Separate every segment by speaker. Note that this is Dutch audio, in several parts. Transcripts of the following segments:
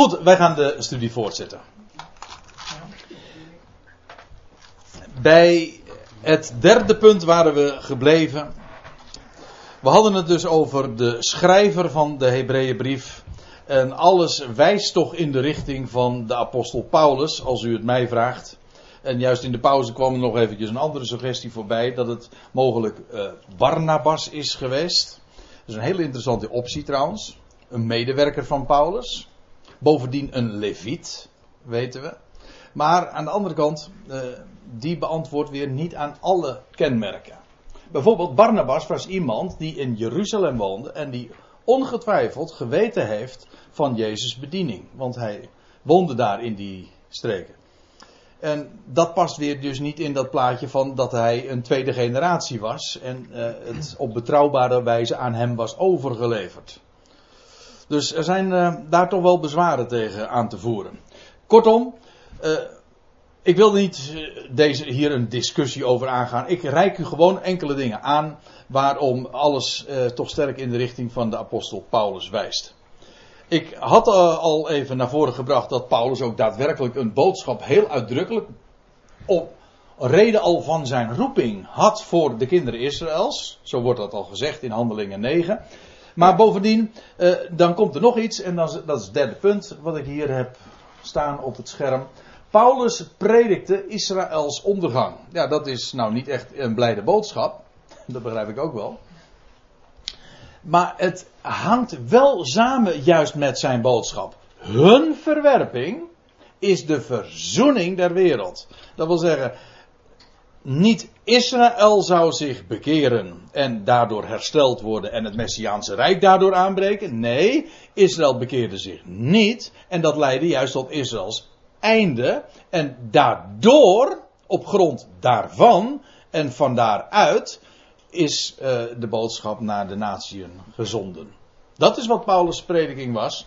Speaker 1: Goed, wij gaan de studie voortzetten. Bij het derde punt waren we gebleven. We hadden het dus over de schrijver van de Hebreeënbrief. En alles wijst toch in de richting van de apostel Paulus, als u het mij vraagt. En juist in de pauze kwam er nog eventjes een andere suggestie voorbij, dat het mogelijk uh, Barnabas is geweest. Dat is een hele interessante optie trouwens. Een medewerker van Paulus. Bovendien een leviet, weten we. Maar aan de andere kant, uh, die beantwoordt weer niet aan alle kenmerken. Bijvoorbeeld Barnabas was iemand die in Jeruzalem woonde en die ongetwijfeld geweten heeft van Jezus' bediening. Want hij woonde daar in die streken. En dat past weer dus niet in dat plaatje van dat hij een tweede generatie was en uh, het op betrouwbare wijze aan hem was overgeleverd. Dus er zijn uh, daar toch wel bezwaren tegen aan te voeren. Kortom, uh, ik wil niet deze, hier een discussie over aangaan. Ik reik u gewoon enkele dingen aan waarom alles toch sterk in de richting van de apostel Paulus wijst. Ik had al even naar voren gebracht dat Paulus ook daadwerkelijk een boodschap heel uitdrukkelijk op reden al van zijn roeping had voor de kinderen Israëls. Zo wordt dat al gezegd in Handelingen 9. Maar bovendien, uh, dan komt er nog iets en dan, dat is het derde punt wat ik hier heb staan op het scherm. Paulus predikte Israëls ondergang. Ja, dat is nou niet echt een blijde boodschap. Dat begrijp ik ook wel. Maar het hangt wel samen juist met zijn boodschap. Hun verwerping is de verzoening der wereld. Dat wil zeggen, niet Israël zou zich bekeren en daardoor hersteld worden en het Messiaanse Rijk daardoor aanbreken. Nee, Israël bekeerde zich niet en dat leidde juist tot Israëls einde. En daardoor, op grond daarvan en van daaruit, is uh, de boodschap naar de natieën gezonden. Dat is wat Paulus' prediking was.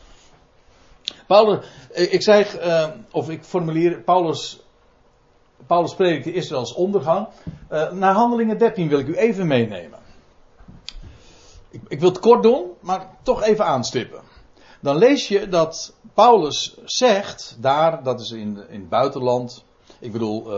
Speaker 1: Paulus, ik zeg, uh, of ik formuleer, Paulus, Paulus predikte Israëls ondergang. Uh, naar handelingen 13 wil ik u even meenemen. Ik, ik, wil het kort doen, maar toch even aanstippen. Dan lees je dat Paulus zegt, daar, dat is in, in het buitenland, ik bedoel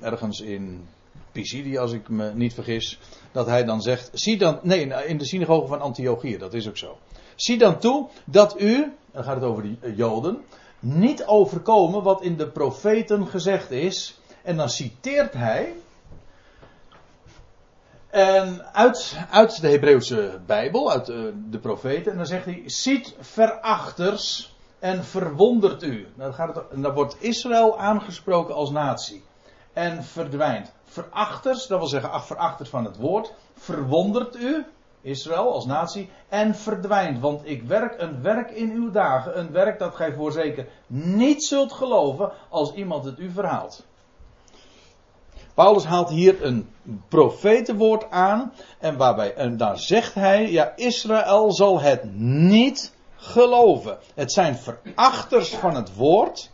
Speaker 1: ergens in Pisidia, als ik me niet vergis, dat hij dan zegt, zie dan, nee, in de synagoge van Antiochië, dat is ook zo. Zie dan toe dat u, dan gaat het over die eh, Joden, niet overkomen wat in de profeten gezegd is. En dan citeert hij en uit, uit de Hebreeuwse Bijbel, uit de, eh, de profeten, en dan zegt hij, ziet verachters en verwondert u. Dan, gaat wordt Israël aangesproken als natie en verdwijnt verachters, dat wil zeggen ach, verachters van het woord, verwondert u, Israël als natie, en verdwijnt. Want ik werk een werk in uw dagen, een werk dat gij voorzeker niet zult geloven als iemand het u verhaalt. Paulus haalt hier een profetenwoord aan en, waarbij, daar zegt hij, ja, Israël zal het niet geloven. Het zijn verachters van het woord.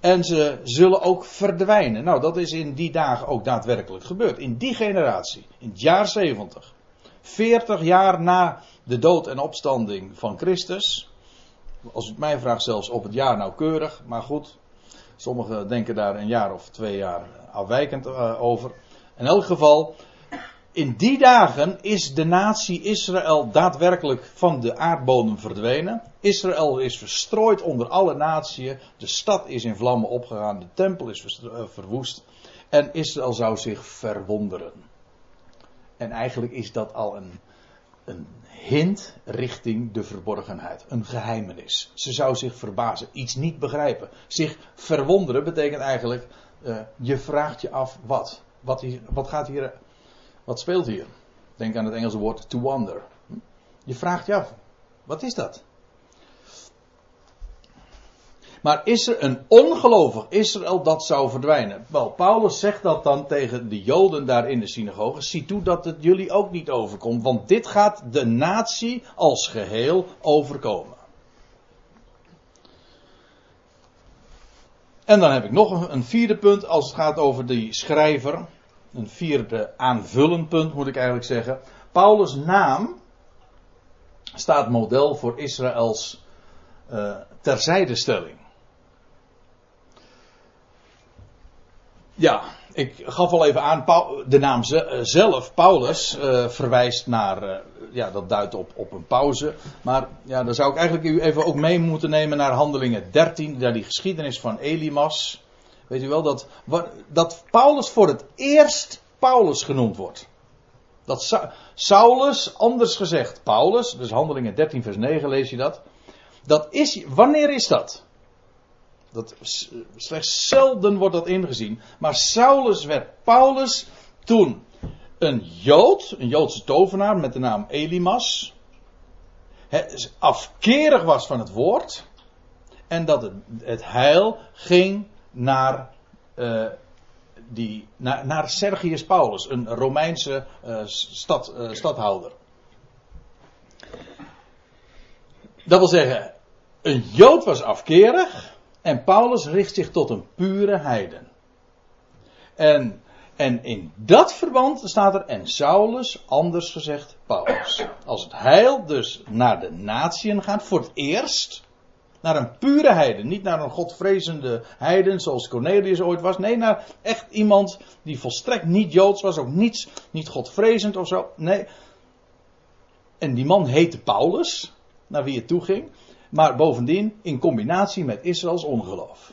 Speaker 1: En ze zullen ook verdwijnen. Nou, dat is in die dagen ook daadwerkelijk gebeurd. In die generatie, in het jaar 70. 40 jaar na de dood en opstanding van Christus. Als u het mij vraagt, zelfs op het jaar nauwkeurig. Maar goed, sommigen denken daar een jaar of twee jaar afwijkend uh, over. In elk geval, in die dagen is de natie Israël daadwerkelijk van de aardbodem verdwenen. Israël is verstrooid onder alle naties. De stad is in vlammen opgegaan. De tempel is eh, verwoest. En Israël zou zich verwonderen. En eigenlijk is dat al een, een hint richting de verborgenheid. Een geheimenis. Ze zou zich verbazen. Iets niet begrijpen. Zich verwonderen betekent eigenlijk. Uh, je vraagt je af wat. Wat, wat gaat hier wat speelt hier? Denk aan het Engelse woord to wonder. Je vraagt je af, wat is dat? Maar is er een ongelovig Israël dat zou verdwijnen? Wel, Paulus zegt dat dan tegen de Joden daar in de synagoge. Zie toe dat het jullie ook niet overkomt, want dit gaat de natie als geheel overkomen. En dan heb ik nog een vierde punt als het gaat over die schrijver een vierde aanvullend punt moet ik eigenlijk zeggen. Paulus' naam staat model voor Israëls uh, terzijdestelling. Ja, ik gaf al even aan, de naam zelf, Paulus, uh, verwijst naar, uh, ja, dat duidt op, op een pauze. Maar ja, dan zou ik eigenlijk u even ook mee moeten nemen naar handelingen 13, naar die geschiedenis van Elimas. Weet u wel, dat, dat Paulus voor het eerst Paulus genoemd wordt. Dat Sa Saulus, anders gezegd Paulus, dus handelingen 13 vers 9 lees je dat. Dat is, wanneer is dat? Dat, slechts zelden wordt dat ingezien. Maar Saulus werd Paulus toen een Jood, een Joodse tovenaar met de naam Elimas, afkerig was van het woord. En dat het, heil ging naar, uh, die, naar, naar, Sergius Paulus, een Romeinse uh, stad, uh, stadhouder. Dat wil zeggen, een Jood was afkerig. En Paulus richt zich tot een pure heiden. En, en in dat verband staat er, en Saulus, anders gezegd Paulus. Als het heil dus naar de natieën gaat, voor het eerst, naar een pure heiden. Niet naar een godvrezende heiden zoals Cornelius ooit was. Nee, naar echt iemand die volstrekt niet joods was, ook niets, niet godvrezend of zo. Nee. En die man heette Paulus, naar wie het toe ging. Maar bovendien in combinatie met Israëls ongeloof.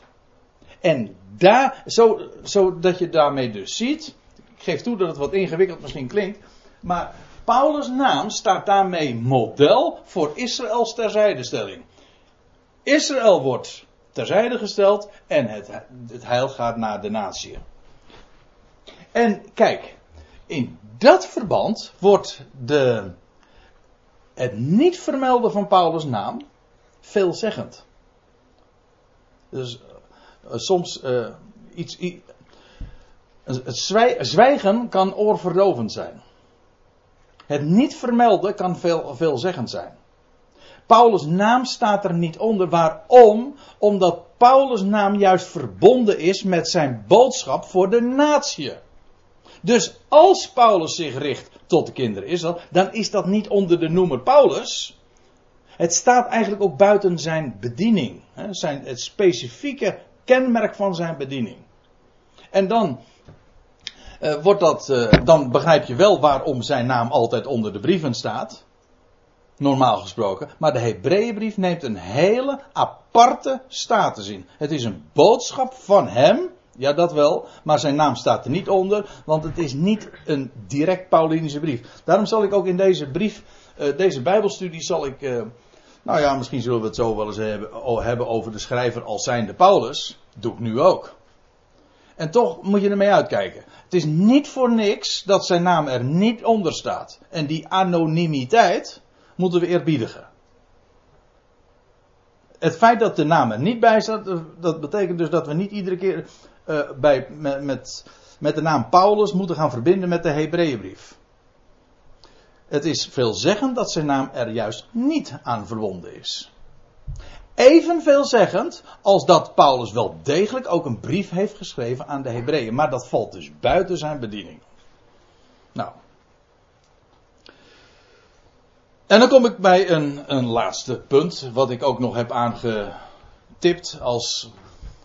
Speaker 1: En daar, zo, zo dat je daarmee dus ziet. Ik geef toe dat het wat ingewikkeld misschien klinkt. Maar Paulus' naam staat daarmee model voor Israëls terzijdestelling. Israël wordt terzijde gesteld en het, het heil gaat naar de natie. En kijk, in dat verband wordt de, het niet vermelden van Paulus' naam veelzeggend. Dus uh, soms iets, iets. Het zwijgen kan oorverdovend zijn. Het niet vermelden kan veel, veelzeggend zijn. Paulus' naam staat er niet onder. Waarom? Omdat Paulus' naam juist verbonden is met zijn boodschap voor de natie. Dus als Paulus zich richt tot de kinderen Israël, dan is dat niet onder de noemer Paulus. Het staat eigenlijk ook buiten zijn bediening. Hè, zijn, het specifieke kenmerk van zijn bediening. En dan uh, wordt dat, uh, dan begrijp je wel waarom zijn naam altijd onder de brieven staat. Normaal gesproken. Maar de Hebreeënbrief neemt een hele aparte status in. Het is een boodschap van hem. Ja, dat wel. Maar zijn naam staat er niet onder. Want het is niet een direct Paulinische brief. Daarom zal ik ook in deze brief, uh, deze Bijbelstudie, zal ik nou ja, misschien zullen we het zo wel eens hebben, over de schrijver als zijnde Paulus. Doe ik nu ook. En toch moet je ermee uitkijken. Het is niet voor niks dat zijn naam er niet onder staat. En die anonimiteit moeten we eerbiedigen. Het feit dat de naam er niet bij staat, dat betekent dus dat we niet iedere keer uh, bij, met, met, met de naam Paulus moeten gaan verbinden met de Hebreeënbrief. Het is veelzeggend dat zijn naam er juist niet aan verbonden is. Even veelzeggend als dat Paulus wel degelijk ook een brief heeft geschreven aan de Hebreeën. Maar dat valt dus buiten zijn bediening. Nou. En dan kom ik bij een, een laatste punt. Wat ik ook nog heb aangetipt als,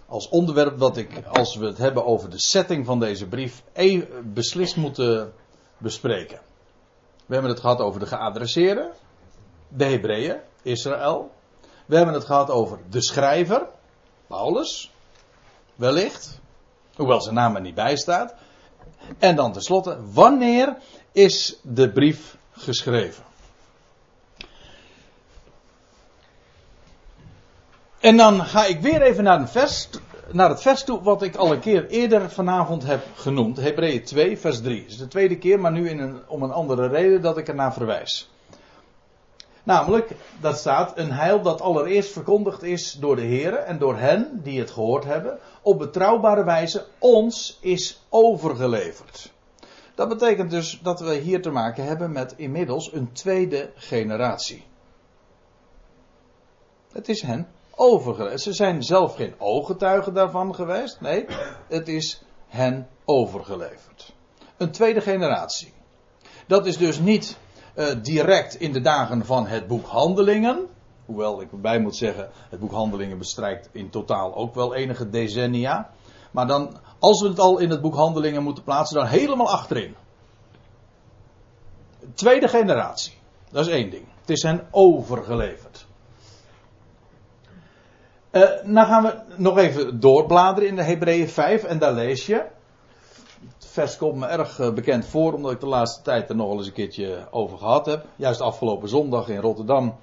Speaker 1: als onderwerp. Wat ik, als we het hebben over de setting van deze brief, even beslist moeten bespreken. We hebben het gehad over de geadresseerde, de Hebreeën, Israël. We hebben het gehad over de schrijver, Paulus, wellicht, hoewel zijn naam er niet bij staat. En dan tenslotte, wanneer is de brief geschreven? En dan ga ik weer even naar een vers naar het vers toe wat ik al een keer eerder vanavond heb genoemd. Hebreeën 2, vers 3. Het is de tweede keer, maar nu in een, om een andere reden dat ik ernaar verwijs. Namelijk, dat staat een heil dat allereerst verkondigd is door de Heer en door hen die het gehoord hebben, op betrouwbare wijze ons is overgeleverd. Dat betekent dus dat we hier te maken hebben met inmiddels een tweede generatie. Het is hen Ze zijn zelf geen ooggetuigen daarvan geweest. Nee, het is hen overgeleverd. Een tweede generatie. Dat is dus niet uh, direct in de dagen van het boek Handelingen. Hoewel ik erbij moet zeggen, het boek Handelingen bestrijkt in totaal ook wel enige decennia. Maar dan, als we het al in het boek Handelingen moeten plaatsen, dan helemaal achterin. Tweede generatie. Dat is één ding. Het is hen overgeleverd. Uh, nou gaan we nog even doorbladeren in de Hebreeën 5 en daar lees je. Het vers komt me erg eh, bekend voor, omdat ik de laatste tijd er nog eens een keertje over gehad heb. Juist afgelopen zondag in Rotterdam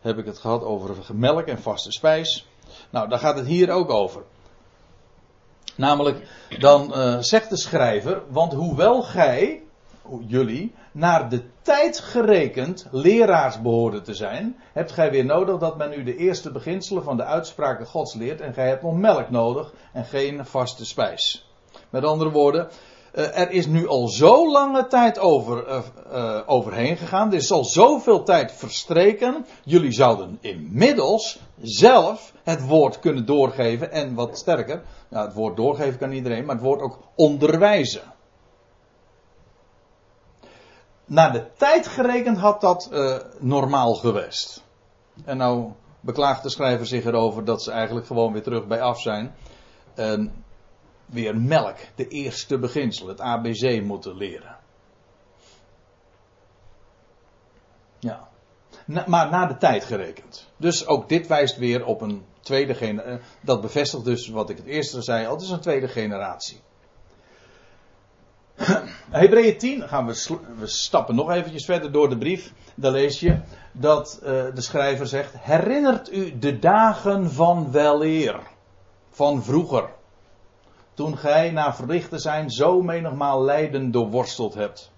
Speaker 1: heb ik het gehad over melk en vaste spijs. Nou, daar gaat het hier ook over. Namelijk, dan uh, zegt de schrijver, want hoewel gij, jullie, naar de tijd gerekend leraars behoorden te zijn, hebt gij weer nodig dat men u de eerste beginselen van de uitspraken Gods leert en gij hebt nog melk nodig en geen vaste spijs. Met andere woorden, uh, er is nu al zo lange tijd over, uh, uh, overheen gegaan. Er is al zoveel tijd verstreken. Jullie zouden inmiddels zelf het woord kunnen doorgeven. En wat sterker, nou, het woord doorgeven kan iedereen, maar het woord ook onderwijzen. Naar de tijd gerekend had dat normaal geweest. En nou beklaagt de schrijver zich erover dat ze eigenlijk gewoon weer terug bij af zijn. Weer melk, de eerste beginsel, het ABC moeten leren. Ja. maar na de tijd gerekend. Dus ook dit wijst weer op een tweede generatie. Eh, dat bevestigt dus wat ik het eerste zei, het is een tweede generatie. Hebreeën 10, gaan we, we stappen nog eventjes verder door de brief. Daar lees je dat uh, de schrijver zegt: Herinnert u de dagen van weleer, van vroeger toen gij na verrichten zijn zo menigmaal lijden doorworsteld hebt.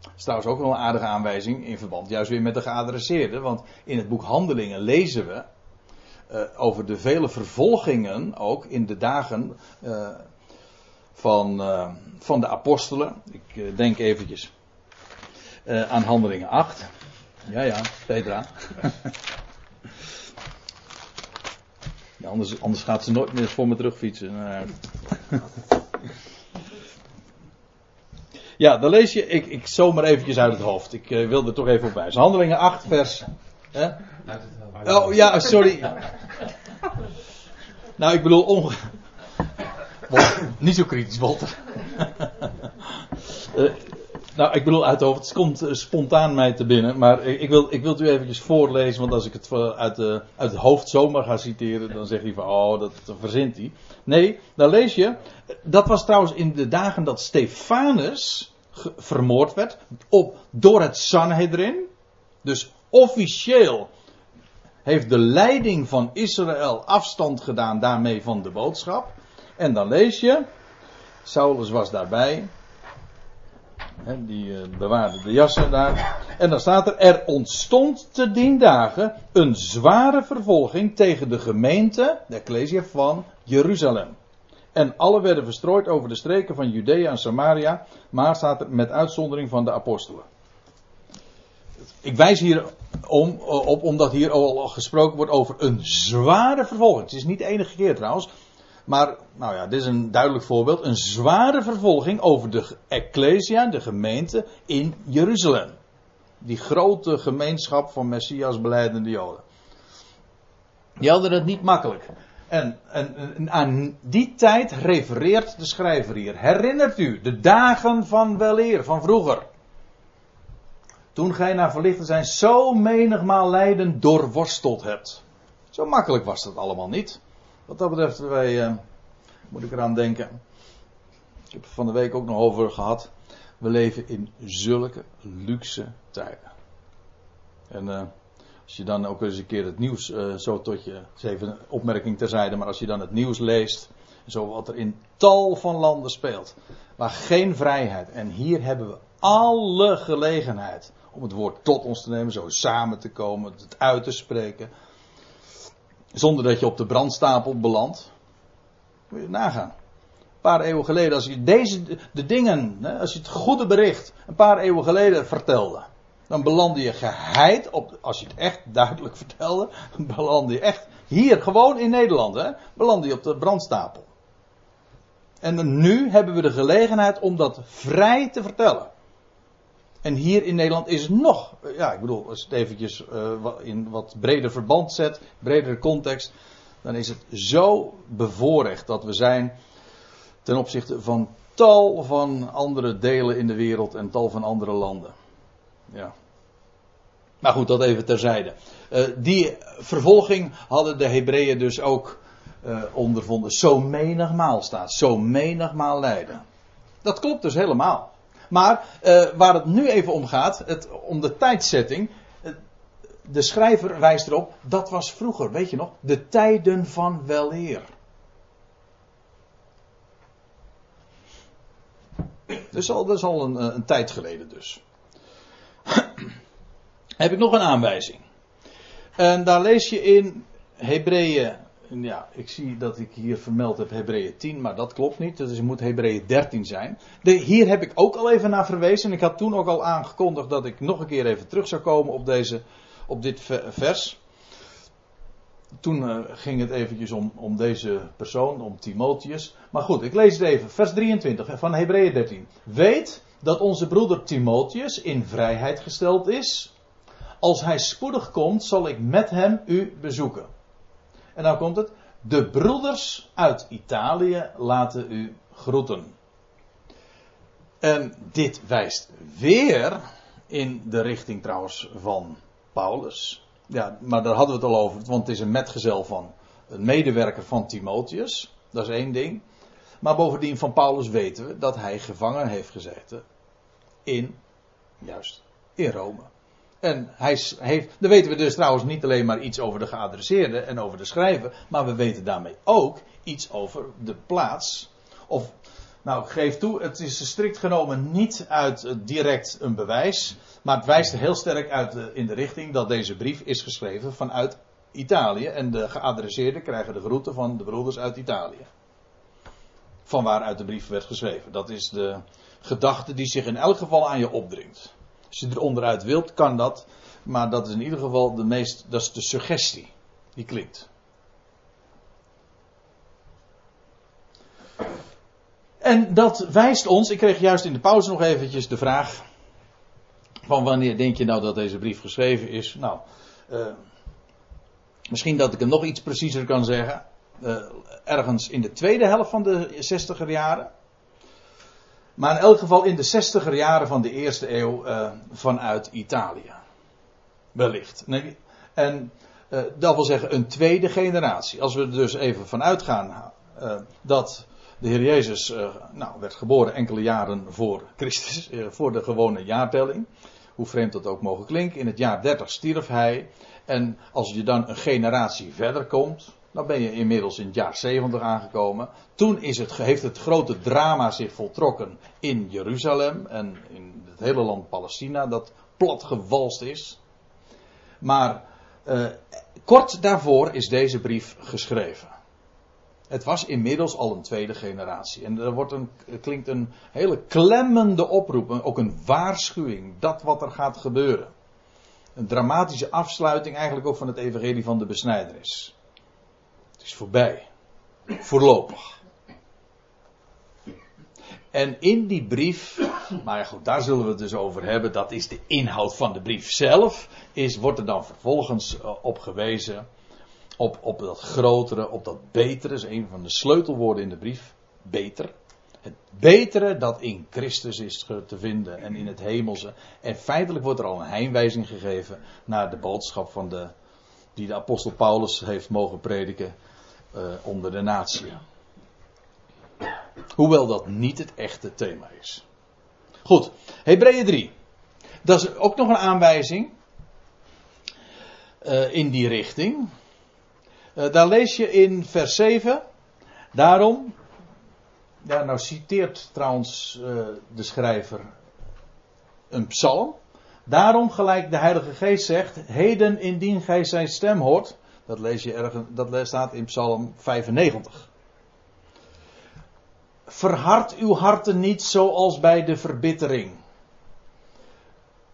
Speaker 1: Dat is trouwens ook wel een aardige aanwijzing in verband juist weer met de geadresseerde. Want in het boek Handelingen lezen we uh, over de vele vervolgingen ook in de dagen uh, van, uh, van de apostelen. Ik denk eventjes aan Handelingen 8. Ja, ja, Petra. Ja, anders, anders gaat ze nooit meer voor me terugfietsen. Ja, dan lees je, ik, ik zomer eventjes uit het hoofd. Ik wil er toch even op wijzen. Handelingen 8, vers. Hè? Oh ja, sorry. nou, ik bedoel, niet zo kritisch, Walter. uh, Nou, ik bedoel uit het komt uh, spontaan mij te binnen. Maar ik wil, ik wil het u eventjes voorlezen. Want als ik het uit, de, uit het hoofd zomaar ga citeren. Dan zegt hij van, oh, dat verzint hij. Nee, dan lees je. Dat was trouwens in de dagen dat Stefanus vermoord werd. Op, door het Sanhedrin. Dus officieel heeft de leiding van Israël afstand gedaan daarmee van de boodschap. En dan lees je. Saulus was daarbij die uh, bewaarde de jassen daar. En dan staat er: Er ontstond te dien dagen een zware vervolging tegen de gemeente, de Ecclesia van Jeruzalem. En alle werden verstrooid over de streken van Judea en Samaria, maar staat er met uitzondering van de apostelen. Ik wijs hier om, op omdat hier al gesproken wordt over een zware vervolging. Het is niet de enige keer trouwens. Maar, nou ja, dit is een duidelijk voorbeeld. Een zware vervolging over de Ecclesia, de gemeente in Jeruzalem. Die grote gemeenschap van Messias beleidende Joden. Die hadden het niet makkelijk. En, en, aan die tijd refereert de schrijver hier. Herinnert u de dagen van weleer, van vroeger. Toen gij naar verlichten zijn zo menigmaal lijden doorworsteld hebt. Zo makkelijk was dat allemaal niet. Wat dat betreft, wij, uh, moet ik eraan denken. Ik heb het van de week ook nog over gehad. We leven in zulke luxe tijden. En uh, als je dan ook eens een keer het nieuws uh, zo tot je, even opmerking terzijde, maar als je dan het nieuws leest, zo wat er in tal van landen speelt, waar geen vrijheid. En hier hebben we alle gelegenheid om het woord tot ons te nemen, zo samen te komen, het uit te spreken. Zonder dat je op de brandstapel belandt. Moet je nagaan. Een paar eeuwen geleden, als je deze, de dingen, als je het goede bericht een paar eeuwen geleden vertelde. Dan belandde je geheid op, als je het echt duidelijk vertelde, belandde je echt hier, gewoon in Nederland, hè, belandde je op de brandstapel. En nu hebben we de gelegenheid om dat vrij te vertellen. En hier in Nederland is het nog, ja, ik bedoel, als het eventjes uh, in wat breder verband zet, bredere context, dan is het zo bevoorrecht dat we zijn ten opzichte van tal van andere delen in de wereld en tal van andere landen. Ja. Maar goed, dat even terzijde. Uh, die vervolging hadden de Hebreeën dus ook ondervonden. Zo menigmaal staat. Zo menigmaal lijden. Dat klopt dus helemaal. Maar uh, waar het nu even om gaat, het, om de tijdzetting. De schrijver wijst erop, dat was vroeger, weet je nog, de tijden van weleer. Dus al, dat is al een, een tijd geleden dus. Heb ik nog een aanwijzing. En daar lees je in Hebreeën. Ja, ik zie dat ik hier vermeld heb Hebreeën 10, maar dat klopt niet. Dus het moet Hebreeën 13 zijn. Hier heb ik ook al even naar verwezen. En ik had toen ook al aangekondigd dat ik nog een keer even terug zou komen op, deze, op dit vers. Toen uh, ging het eventjes om, om deze persoon, om Timotheus. Maar goed, ik lees het even. Vers 23 van Hebreeën 13. Weet dat onze broeder Timotheus in vrijheid gesteld is als hij spoedig komt, zal ik met hem u bezoeken. En dan komt het. De broeders uit Italië laten u groeten. En dit wijst weer in de richting trouwens van Paulus. Ja, maar daar hadden we het al over, want het is een metgezel van een medewerker van Timotheus. Dat is één ding. Maar bovendien van Paulus weten we dat hij gevangen heeft gezeten in, juist, in Rome. En hij heeft, dan weten we dus trouwens niet alleen maar iets over de geadresseerde en over de schrijver, maar we weten daarmee ook iets over de plaats. Of, nou, ik geef toe, het is strikt genomen niet uit direct een bewijs, maar het wijst heel sterk uit in de richting dat deze brief is geschreven vanuit Italië en de geadresseerden krijgen de groeten van de broeders uit Italië. Van waaruit de brief werd geschreven. Dat is de gedachte die zich in elk geval aan je opdringt. Als je er onderuit wilt, kan dat. Maar dat is in ieder geval de meest. Dat is de suggestie. Die klinkt. En dat wijst ons. Ik kreeg juist in de pauze nog eventjes de vraag. Van wanneer denk je nou dat deze brief geschreven is? Nou. Uh, misschien dat ik hem nog iets preciezer kan zeggen. Uh, ergens in de tweede helft van de zestiger jaren. Maar in elk geval in de zestiger jaren van de eerste eeuw uh, vanuit Italië. Wellicht. En uh, dat wil zeggen een tweede generatie. Als we er dus even vanuit gaan uh, dat de Heer Jezus nou, werd geboren enkele jaren voor Christus, voor de gewone jaartelling. Hoe vreemd dat ook mogen klinken. In het jaar 30 stierf hij. En als je dan een generatie verder komt, dan ben je inmiddels in het jaar 70 aangekomen. Toen is het, heeft het grote drama zich voltrokken in Jeruzalem en in het hele land Palestina, dat platgewalst is. Maar eh, kort daarvoor is deze brief geschreven. Het was inmiddels al een tweede generatie. En er, wordt een, klinkt een hele klemmende oproep, ook een waarschuwing, dat wat er gaat gebeuren. Een dramatische afsluiting eigenlijk ook van het evangelie van de besnijderis is voorbij. Voorlopig. En in die brief, maar ja goed, daar zullen we het dus over hebben. Dat is de inhoud van de brief zelf. Is, wordt er dan vervolgens uh, op gewezen. Op, op dat grotere, op dat betere. is een van de sleutelwoorden in de brief. Beter. Het betere dat in Christus is te vinden en in het hemelse. En feitelijk wordt er al een heenwijzing gegeven naar de boodschap van de, die de apostel Paulus heeft mogen prediken uh, onder de natie. Hoewel dat niet het echte thema is. Goed, Hebreeën 3. Dat is ook nog een aanwijzing uh, in die richting. Uh, daar lees je in vers 7. Daarom. Nou citeert trouwens de schrijver een psalm. Daarom, gelijk de Heilige Geest zegt: Heden, indien gij zijn stem hoort. Dat lees je ergens, dat staat in Psalm 95. Verhard uw harten niet zoals bij de verbittering.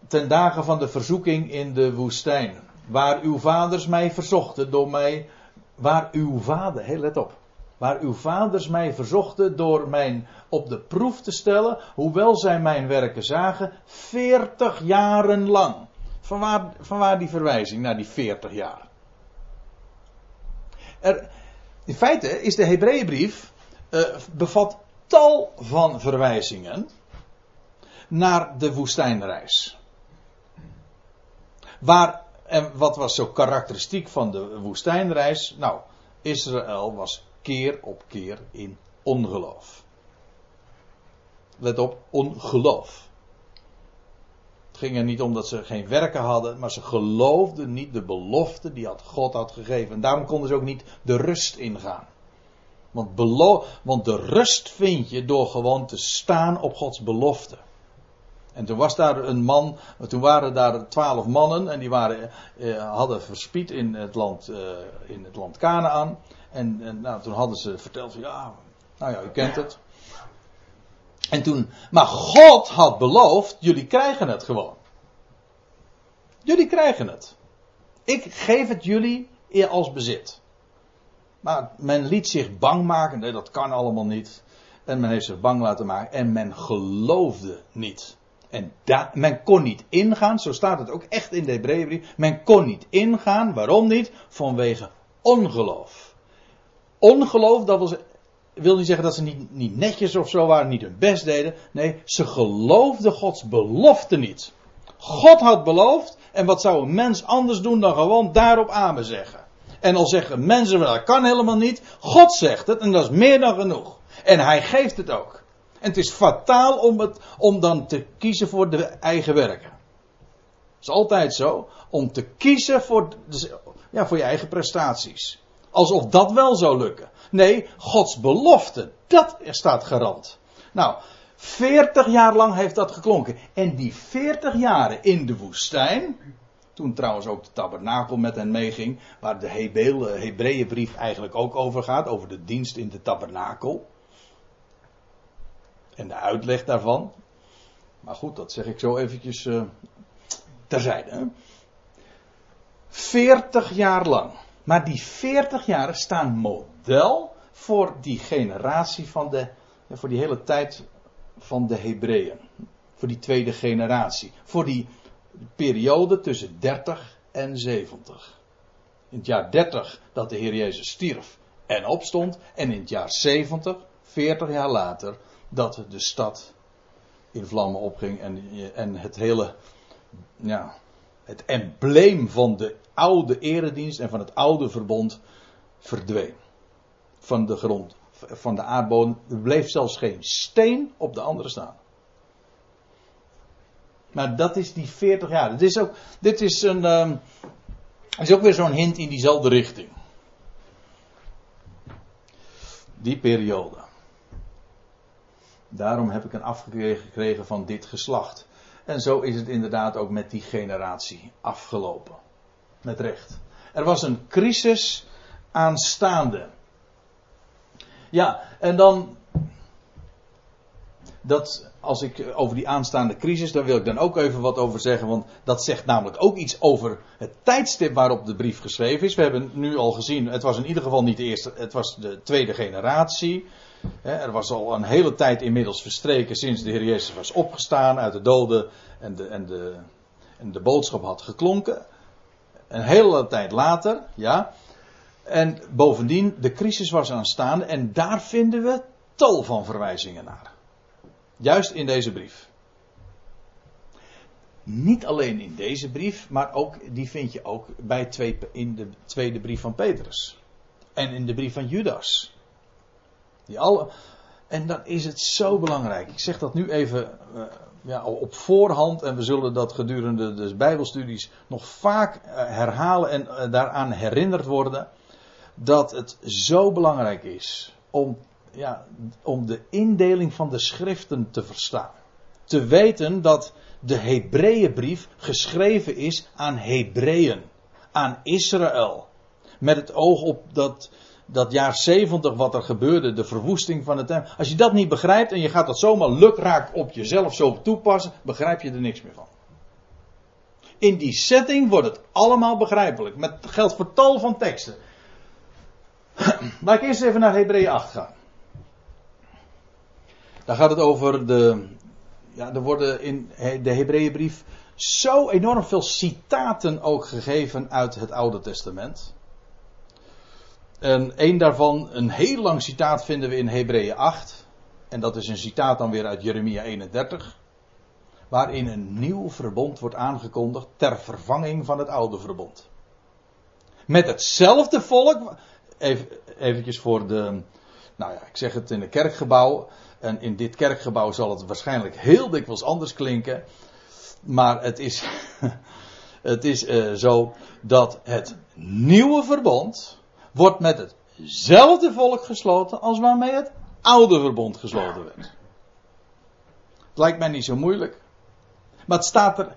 Speaker 1: Ten dagen van de verzoeking in de woestijn. Waar uw vaders mij verzochten door mij. Waar uw vader, hey, let op. waar uw vaders mij verzochten door mijn op de proef te stellen, hoewel zij mijn werken zagen, 40 jaren lang. Vanwaar, vanwaar die verwijzing naar die 40 jaar? Er, in feite is de Hebreeënbrief uh, bevat tal van verwijzingen naar de woestijnreis. Waar, en wat was zo karakteristiek van de woestijnreis? Nou, Israël was keer op keer in ongeloof. Let op, ongeloof. Ging er niet om dat ze geen werken hadden, maar ze geloofden niet de belofte die God had gegeven. En daarom konden ze ook niet de rust ingaan. Want, want de rust vind je door gewoon te staan op Gods belofte. En toen was daar een man, toen waren daar twaalf mannen en die waren, eh, hadden verspied in het land, eh, in het land Canaan. En, en nou, toen hadden ze verteld van ja, nou ja, u kent het. En toen, maar God had beloofd, jullie krijgen het gewoon. Jullie krijgen het. Ik geef het jullie als bezit. Maar men liet zich bang maken, nee, dat kan allemaal niet. En men heeft zich bang laten maken en men geloofde niet. En men kon niet ingaan, zo staat het ook echt in de Hebreeënbrief. Men kon niet ingaan, waarom niet? Vanwege ongeloof. Ongeloof, dat was, wil niet zeggen dat ze niet, niet netjes of zo waren, niet hun best deden. Nee, ze geloofden Gods belofte niet. God had beloofd, en wat zou een mens anders doen dan gewoon daarop amen zeggen? En al zeggen mensen, dat kan helemaal niet. God zegt het, en dat is meer dan genoeg. En hij geeft het ook. En het is fataal om, het, om dan te kiezen voor de eigen werken. Het is altijd zo. Om te kiezen voor, ja, voor je eigen prestaties. Alsof dat wel zou lukken. Nee, Gods belofte, dat staat garant. Nou, 40 jaar lang heeft dat geklonken. En die 40 jaren in de woestijn. Toen trouwens ook de tabernakel met hen meeging. Waar de Hebreeënbrief eigenlijk ook over gaat. Over de dienst in de tabernakel en de uitleg daarvan. Maar goed, dat zeg ik zo eventjes uh, terzijde. Hè? 40 jaar lang. Maar die 40 jaar staan model voor die generatie van de, voor die hele tijd van de Hebreeën. Voor die tweede generatie. Voor die periode tussen 30 en 70. In het jaar 30 dat de Heer Jezus stierf en opstond. En in het jaar 70, 40 jaar later, dat de stad in vlammen opging en, en het hele, ja, het embleem van de oude eredienst en van het oude verbond verdween. Van de grond, van de aardbodem. Er bleef zelfs geen steen op de andere staan. Maar dat is die 40 jaar. Dit is ook, dit is een, um, is ook weer zo'n hint in diezelfde richting. Die periode. Daarom heb ik een afgekregen van dit geslacht. En zo is het inderdaad ook met die generatie afgelopen. Met recht. Er was een crisis aanstaande. Ja, en dan. Dat, als ik over die aanstaande crisis, daar wil ik dan ook even wat over zeggen. Want dat zegt namelijk ook iets over het tijdstip waarop de brief geschreven is. We hebben nu al gezien, het was in ieder geval niet de eerste, het was de tweede generatie er was al een hele tijd inmiddels verstreken sinds de Heer Jezus was opgestaan uit de doden en de, en de, en de boodschap had geklonken. Een hele tijd later, ja. En bovendien, de crisis was aanstaande en daar vinden we tal van verwijzingen naar. Juist in deze brief. Niet alleen in deze brief, maar ook, die vind je ook bij twee, in de tweede brief van Petrus. En in de brief van Judas. Die alle, en dan is het zo belangrijk. Ik zeg dat nu even uh, ja, op voorhand. En we zullen dat gedurende de Bijbelstudies nog vaak uh, herhalen en uh, daaraan herinnerd worden. Dat het zo belangrijk is om, ja, om de indeling van de schriften te verstaan. Te weten dat de Hebreeënbrief geschreven is aan Hebreeën. Aan Israël. Met het oog op dat dat jaar 70 wat er gebeurde, de verwoesting van het tempel. Als je dat niet begrijpt en je gaat dat zomaar lukraak op jezelf zo toepassen, begrijp je er niks meer van. In die setting wordt het allemaal begrijpelijk. Met geldt voor tal van teksten. Laat ik eerst even naar Hebreeën 8 gaan. Daar gaat het over de. Ja, er worden in de Hebreeënbrief zo enorm veel citaten ook gegeven uit het Oude Testament. En een daarvan, een heel lang citaat, vinden we in Hebreeën 8. En dat is een citaat dan weer uit Jeremia 31. Waarin een nieuw verbond wordt aangekondigd ter vervanging van het oude verbond. Met hetzelfde volk. Even eventjes voor de. Nou ja, ik zeg het in een kerkgebouw. En in dit kerkgebouw zal het waarschijnlijk heel dikwijls anders klinken. Maar het is, het is uh, zo dat het nieuwe verbond wordt met hetzelfde volk gesloten als waarmee het oude verbond gesloten werd. Het lijkt mij niet zo moeilijk. Maar het staat er.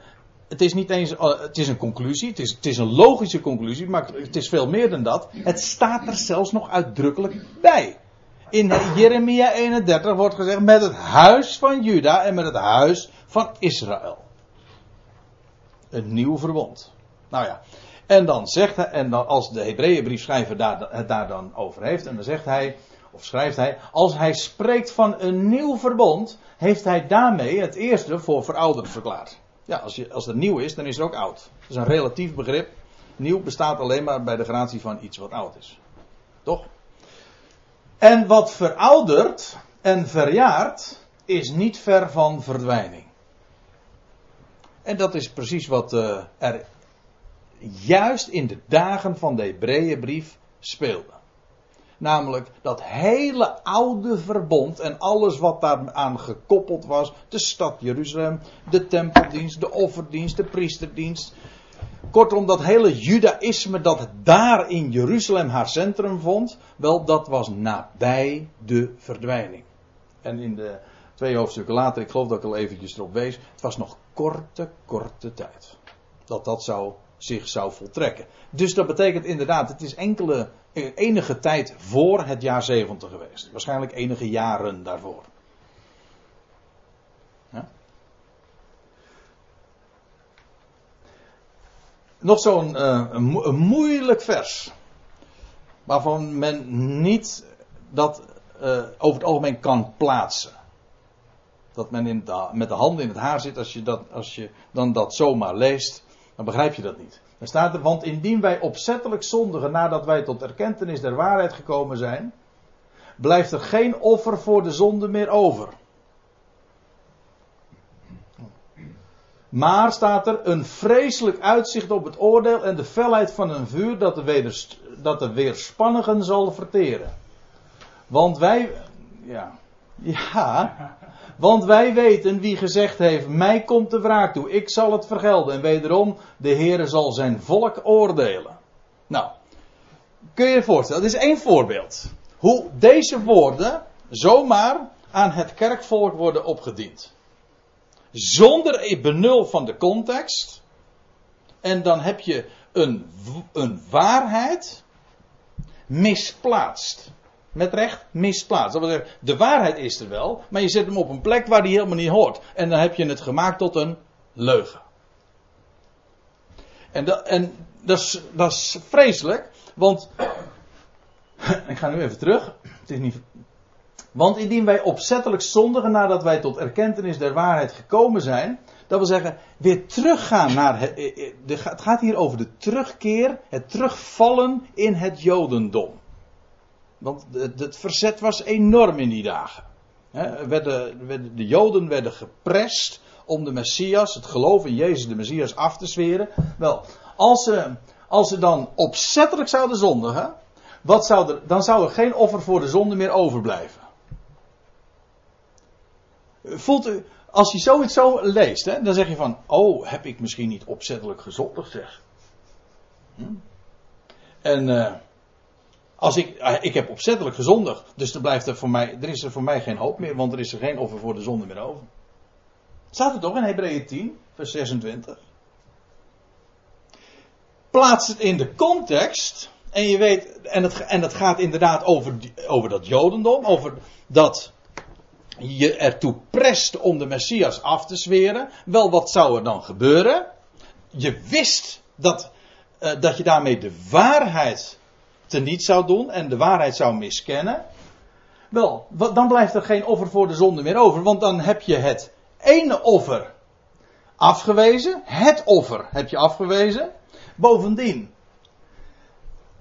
Speaker 1: Het is niet eens. Oh, het is een conclusie. Het is, het is een logische conclusie. Maar het is veel meer dan dat. Het staat er zelfs nog uitdrukkelijk bij. In Jeremia 31 wordt gezegd. Met het huis van Juda en met het huis van Israël. Een nieuw verbond. Nou ja. En dan zegt hij, en dan als de Hebreeënbriefschrijver daar, het daar dan over heeft, en dan zegt hij, of schrijft hij, als hij spreekt van een nieuw verbond, heeft hij daarmee het eerste voor verouderd verklaard. Ja, als, je, als het nieuw is, dan is het ook oud. Dat is een relatief begrip. Nieuw bestaat alleen maar bij de gratie van iets wat oud is. Toch? En wat veroudert en verjaart, is niet ver van verdwijning. En dat is precies wat uh, er juist in de dagen van de Hebreeënbrief speelde. Namelijk dat hele oude verbond en alles wat daaraan gekoppeld was. De stad Jeruzalem, de tempeldienst, de offerdienst, de priesterdienst. Kortom, dat hele judaïsme dat daar in Jeruzalem haar centrum vond. Wel, dat was nabij de verdwijning. En in de twee hoofdstukken later, ik geloof dat ik al eventjes erop wees. Het was nog korte, korte tijd. Dat dat zou zich zou voltrekken. Dus dat betekent inderdaad, het is enkele, enige tijd voor het jaar 70 geweest. Waarschijnlijk enige jaren daarvoor. Ja? Nog zo'n uh, een, moeilijk vers. Waarvan men niet dat uh, over het algemeen kan plaatsen. Dat men in met de handen in het haar zit als je, dat, als je dan dat zomaar leest dan begrijp je dat niet. Dan staat er, want indien wij opzettelijk zondigen nadat wij tot erkentenis der waarheid gekomen zijn, blijft er geen offer voor de zonde meer over. Maar staat er een vreselijk uitzicht op het oordeel en de felheid van een vuur dat de, wederst, dat de weerspannigen zal verteren. Want wij, ja, ja, want wij weten wie gezegd heeft: Mij komt de wraak toe, ik zal het vergelden. En wederom, de Heere zal zijn volk oordelen. Nou, kun je je voorstellen, dat is één voorbeeld. Hoe deze woorden zomaar aan het kerkvolk worden opgediend. Zonder benul van de context. En dan heb je een, een waarheid misplaatst met recht misplaatst. Dat wil zeggen, de waarheid is er wel, maar je zet hem op een plek waar die helemaal niet hoort. En dan heb je het gemaakt tot een leugen. En dat, en dat, is, dat is vreselijk, want. Ik ga nu even terug. Het is niet. Want indien wij opzettelijk zondigen nadat wij tot erkentenis der waarheid gekomen zijn. Dat wil zeggen, weer teruggaan naar. Het, het gaat hier over de terugkeer, het terugvallen in het Jodendom. Want het verzet was enorm in die dagen. de Joden werden geprest om de Messias, het geloof in Jezus de Messias, af te zweren. Wel, als ze, als ze dan opzettelijk zouden zondigen, wat zou er, dan zou er geen offer voor de zonde meer overblijven. Voelt u, als je zoiets zo leest, dan zeg je van, oh, heb ik misschien niet opzettelijk gezondigd, zeg. Hm? En uh, als ik, eh, ik heb opzettelijk gezondigd, dus er, blijft er, voor mij, er is er voor mij geen hoop meer, want er is er geen offer voor de zonde meer over. Staat er toch in Hebreeën 10, vers 26? Plaats het in de context, en je weet, en het, en het gaat inderdaad over, over dat Jodendom, over dat je ertoe prest om de Messias af te zweren. Wel, wat zou er dan gebeuren? Je wist dat, uh, dat je daarmee de waarheid teniet zou doen en de waarheid zou miskennen. Wel, dan blijft er geen offer voor de zonde meer over, want dan heb je het ene offer afgewezen. Het offer heb je afgewezen. Bovendien,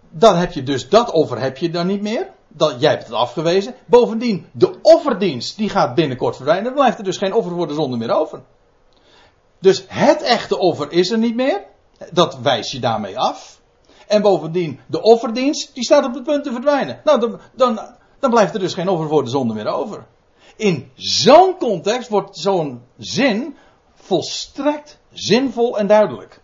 Speaker 1: dan heb je dus dat offer heb je dan niet meer. Dat, jij hebt het afgewezen. Bovendien, de offerdienst die gaat binnenkort verdwijnen. Dan blijft er dus geen offer voor de zonde meer over. Dus het echte offer is er niet meer. Dat wijs je daarmee af. En bovendien, de offerdienst, die staat op het punt te verdwijnen. Nou, dan, dan, dan blijft er dus geen offer voor de zonde meer over. In zo'n context wordt zo'n zin volstrekt zinvol en duidelijk.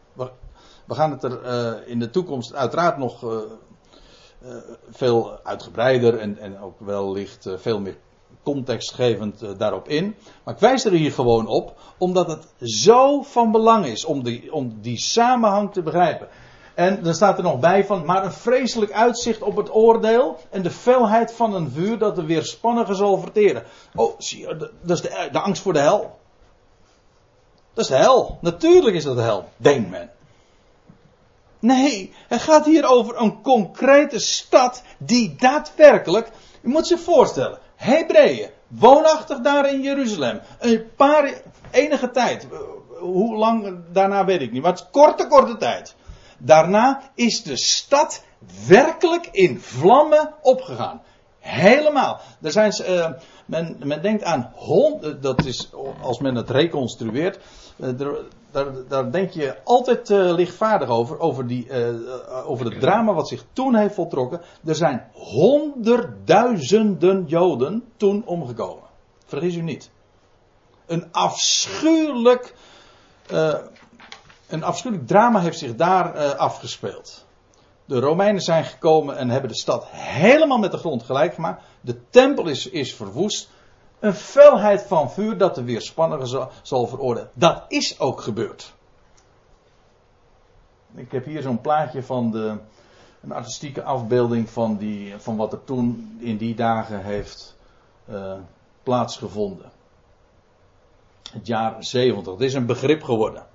Speaker 1: We, gaan het er uh, in de toekomst uiteraard nog uh, uh, veel uitgebreider en, en ook wellicht veel meer contextgevend daarop in. Maar ik wijs er hier gewoon op, omdat het zo van belang is om die, om die samenhang te begrijpen. En dan staat er nog bij van, maar een vreselijk uitzicht op het oordeel en de felheid van een vuur dat de weerspannige zal verteren. Oh, zie je, dat is de, angst voor de hel. Dat is de hel. Natuurlijk is dat de hel, denkt men. Nee, het gaat hier over een concrete stad die daadwerkelijk, u moet zich voorstellen, Hebreeën, woonachtig daar in Jeruzalem, een paar, enige tijd, hoe lang daarna weet ik niet, maar het is korte, korte tijd. Daarna is de stad werkelijk in vlammen opgegaan. Helemaal. Er zijn, uh, men, men denkt aan hond, dat is als men het reconstrueert, uh, daar, daar, denk je altijd lichtvaardig over, over, die, over het drama wat zich toen heeft voltrokken. Er zijn honderdduizenden Joden toen omgekomen. Vergis u niet. Een afschuwelijk een afschuwelijk drama heeft zich daar uh, afgespeeld. De Romeinen zijn gekomen en hebben de stad helemaal met de grond gelijk gemaakt. De tempel is, is verwoest. Een felheid van vuur dat de weerspannige zal, zal veroordelen. Dat is ook gebeurd. Ik heb hier zo'n plaatje van de, een artistieke afbeelding van, die, van wat er toen in die dagen heeft uh, plaatsgevonden. Het jaar 70. Het is een begrip geworden.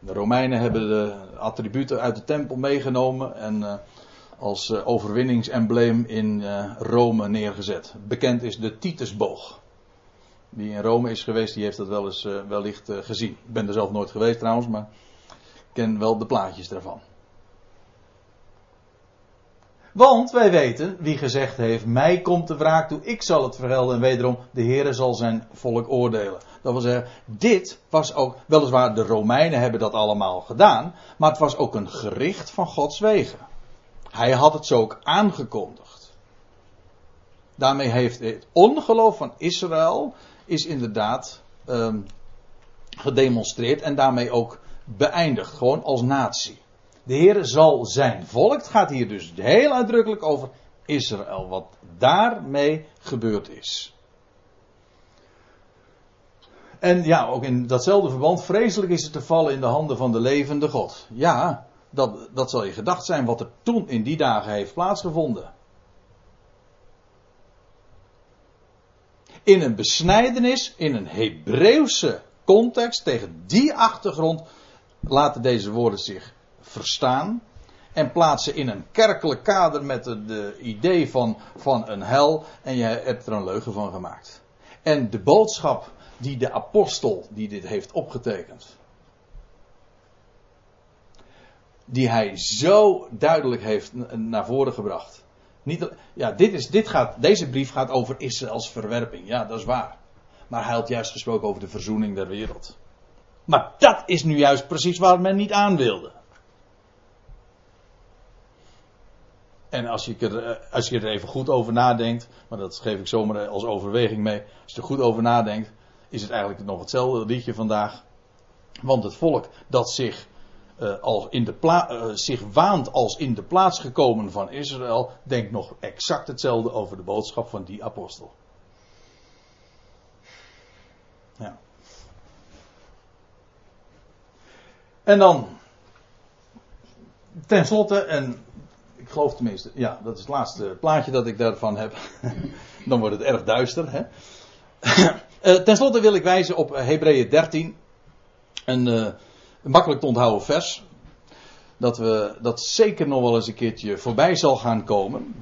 Speaker 1: De Romeinen hebben de attributen uit de tempel meegenomen en uh, als uh, overwinningsembleem in uh, Rome neergezet. Bekend is de Titusboog. Die in Rome is geweest, die heeft dat wel eens wellicht gezien. Ik ben er zelf nooit geweest trouwens, maar ik ken wel de plaatjes daarvan. Want wij weten, wie gezegd heeft, mij komt de wraak toe, ik zal het vergelden en wederom, de Heere zal zijn volk oordelen. Dat wil zeggen, dit was ook, weliswaar de Romeinen hebben dat allemaal gedaan, maar het was ook een gericht van Gods wegen. Hij had het zo ook aangekondigd. Daarmee heeft het ongeloof van Israël is inderdaad um, gedemonstreerd en daarmee ook beëindigd, gewoon als natie. De Heer zal zijn volk, het gaat hier dus heel uitdrukkelijk over Israël, wat daarmee gebeurd is. En ja, ook in datzelfde verband, vreselijk is het te vallen in de handen van de levende God. Ja, dat, dat zal je gedacht zijn wat er toen in die dagen heeft plaatsgevonden. In een besnijdenis, in een Hebreeuwse context, tegen die achtergrond, laten deze woorden zich verstaan. En plaatsen in een kerkelijk kader met het de idee van, van een hel. En je hebt er een leugen van gemaakt. En de boodschap die de apostel die dit heeft opgetekend. Die hij zo duidelijk heeft naar voren gebracht. Niet, ja, dit is, dit gaat, deze brief gaat over Israëls verwerping. Ja, dat is waar. Maar hij had juist gesproken over de verzoening der wereld. Maar dat is nu juist precies waar men niet aan wilde. En als je, er, eh, als je er even goed over nadenkt, maar dat geef ik zomaar als overweging mee. Als je er goed over nadenkt, is het eigenlijk nog hetzelfde liedje vandaag. Want het volk dat zich, uh, als in de uh, zich waant als in de plaats gekomen van Israël, denkt nog exact hetzelfde over de boodschap van die apostel. Ja. En dan, tenslotte, en ik geloof tenminste, ja, dat is het laatste plaatje dat ik daarvan heb. dan wordt het erg duister. Hè? Uh, ten slotte wil ik wijzen op Hebreeën 13. Een, uh, makkelijk te onthouden vers. dat we dat zeker nog wel eens een keertje voorbij zal gaan komen.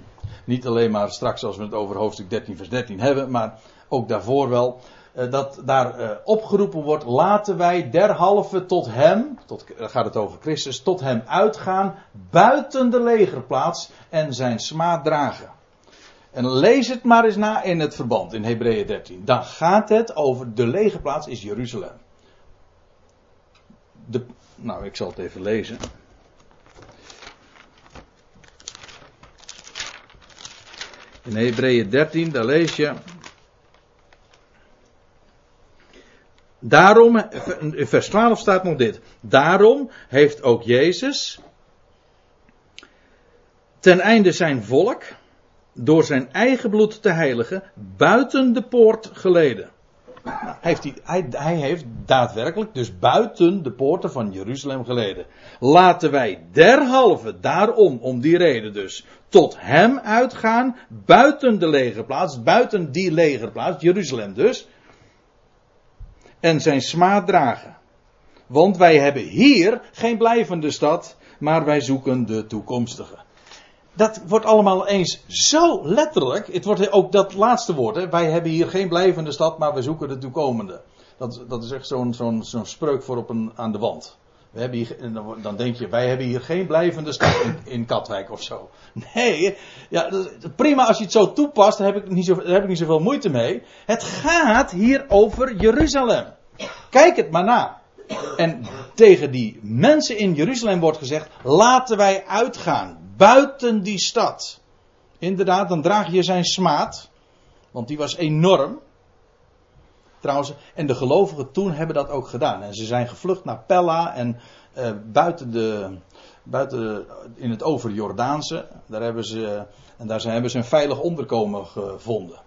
Speaker 1: Niet alleen maar straks als we het over hoofdstuk 13 vers 13 hebben, maar ook daarvoor wel. Eh, dat daar uh, opgeroepen wordt, laten wij derhalve tot hem, tot, dan gaat het over Christus, tot hem uitgaan buiten de legerplaats en zijn smaad dragen. En lees het maar eens na in het verband in Hebreeën 13. Dan gaat het over de legerplaats is Jeruzalem. De, nou, ik zal het even lezen. In Hebreeën 13, daar lees je. Daarom, in vers 12 staat nog dit. Daarom heeft ook Jezus ten einde zijn volk door zijn eigen bloed te heiligen buiten de poort geleden. Nou, heeft hij, hij, hij, heeft daadwerkelijk dus buiten de poorten van Jeruzalem geleden. Laten wij derhalve, daarom, om die reden dus, tot hem uitgaan, buiten de legerplaats, buiten die legerplaats, Jeruzalem dus, en zijn smaad dragen. Want wij hebben hier geen blijvende stad, maar wij zoeken de toekomstige. Dat wordt allemaal eens zo letterlijk. Het wordt ook dat laatste woord. Hè. Wij hebben hier geen blijvende stad, maar we zoeken de toekomende. Dat, dat is echt zo'n zo'n zo'n spreuk voor op een, aan de wand. We hebben hier, dan denk je, wij hebben hier geen blijvende stad in, Katwijk of zo. Nee, ja, prima als je het zo toepast, daar heb, ik niet zo, daar heb ik niet zoveel moeite mee. Het gaat hier over Jeruzalem. Kijk het maar na. En tegen die mensen in Jeruzalem wordt gezegd: laten wij uitgaan buiten die stad. Inderdaad, dan draag je zijn smaad, want die was enorm. En de gelovigen toen hebben dat ook gedaan. En ze zijn gevlucht naar Pella en uh, buiten, de, buiten in het overjordaanse. Daar hebben ze, en daar zijn, hebben ze een veilig onderkomen gevonden.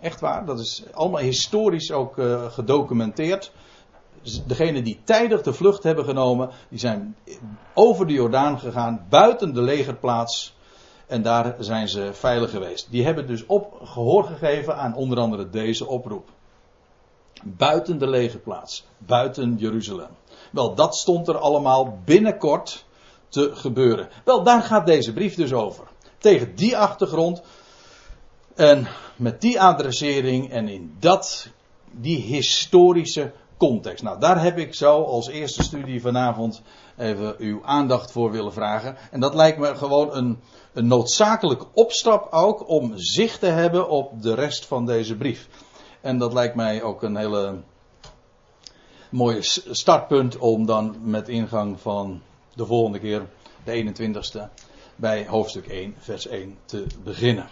Speaker 1: Echt waar, dat is allemaal historisch ook uh, gedocumenteerd. Degenen die tijdig de vlucht hebben genomen, die zijn over de Jordaan gegaan, buiten de legerplaats. En daar zijn ze veilig geweest. Die hebben dus op gehoor gegeven aan onder andere deze oproep. Buiten de legerplaats, buiten Jeruzalem. Wel, dat stond er allemaal binnenkort te gebeuren. Wel, daar gaat deze brief dus over. Tegen die achtergrond en met die adressering en in dat, die historische context. Nou, daar heb ik zo als eerste studie vanavond even uw aandacht voor willen vragen. En dat lijkt me gewoon een, een noodzakelijk opstap ook om zicht te hebben op de rest van deze brief. En dat lijkt mij ook een hele mooie startpunt om dan met ingang van de volgende keer, de 21ste, bij hoofdstuk 1, vers 1 te beginnen.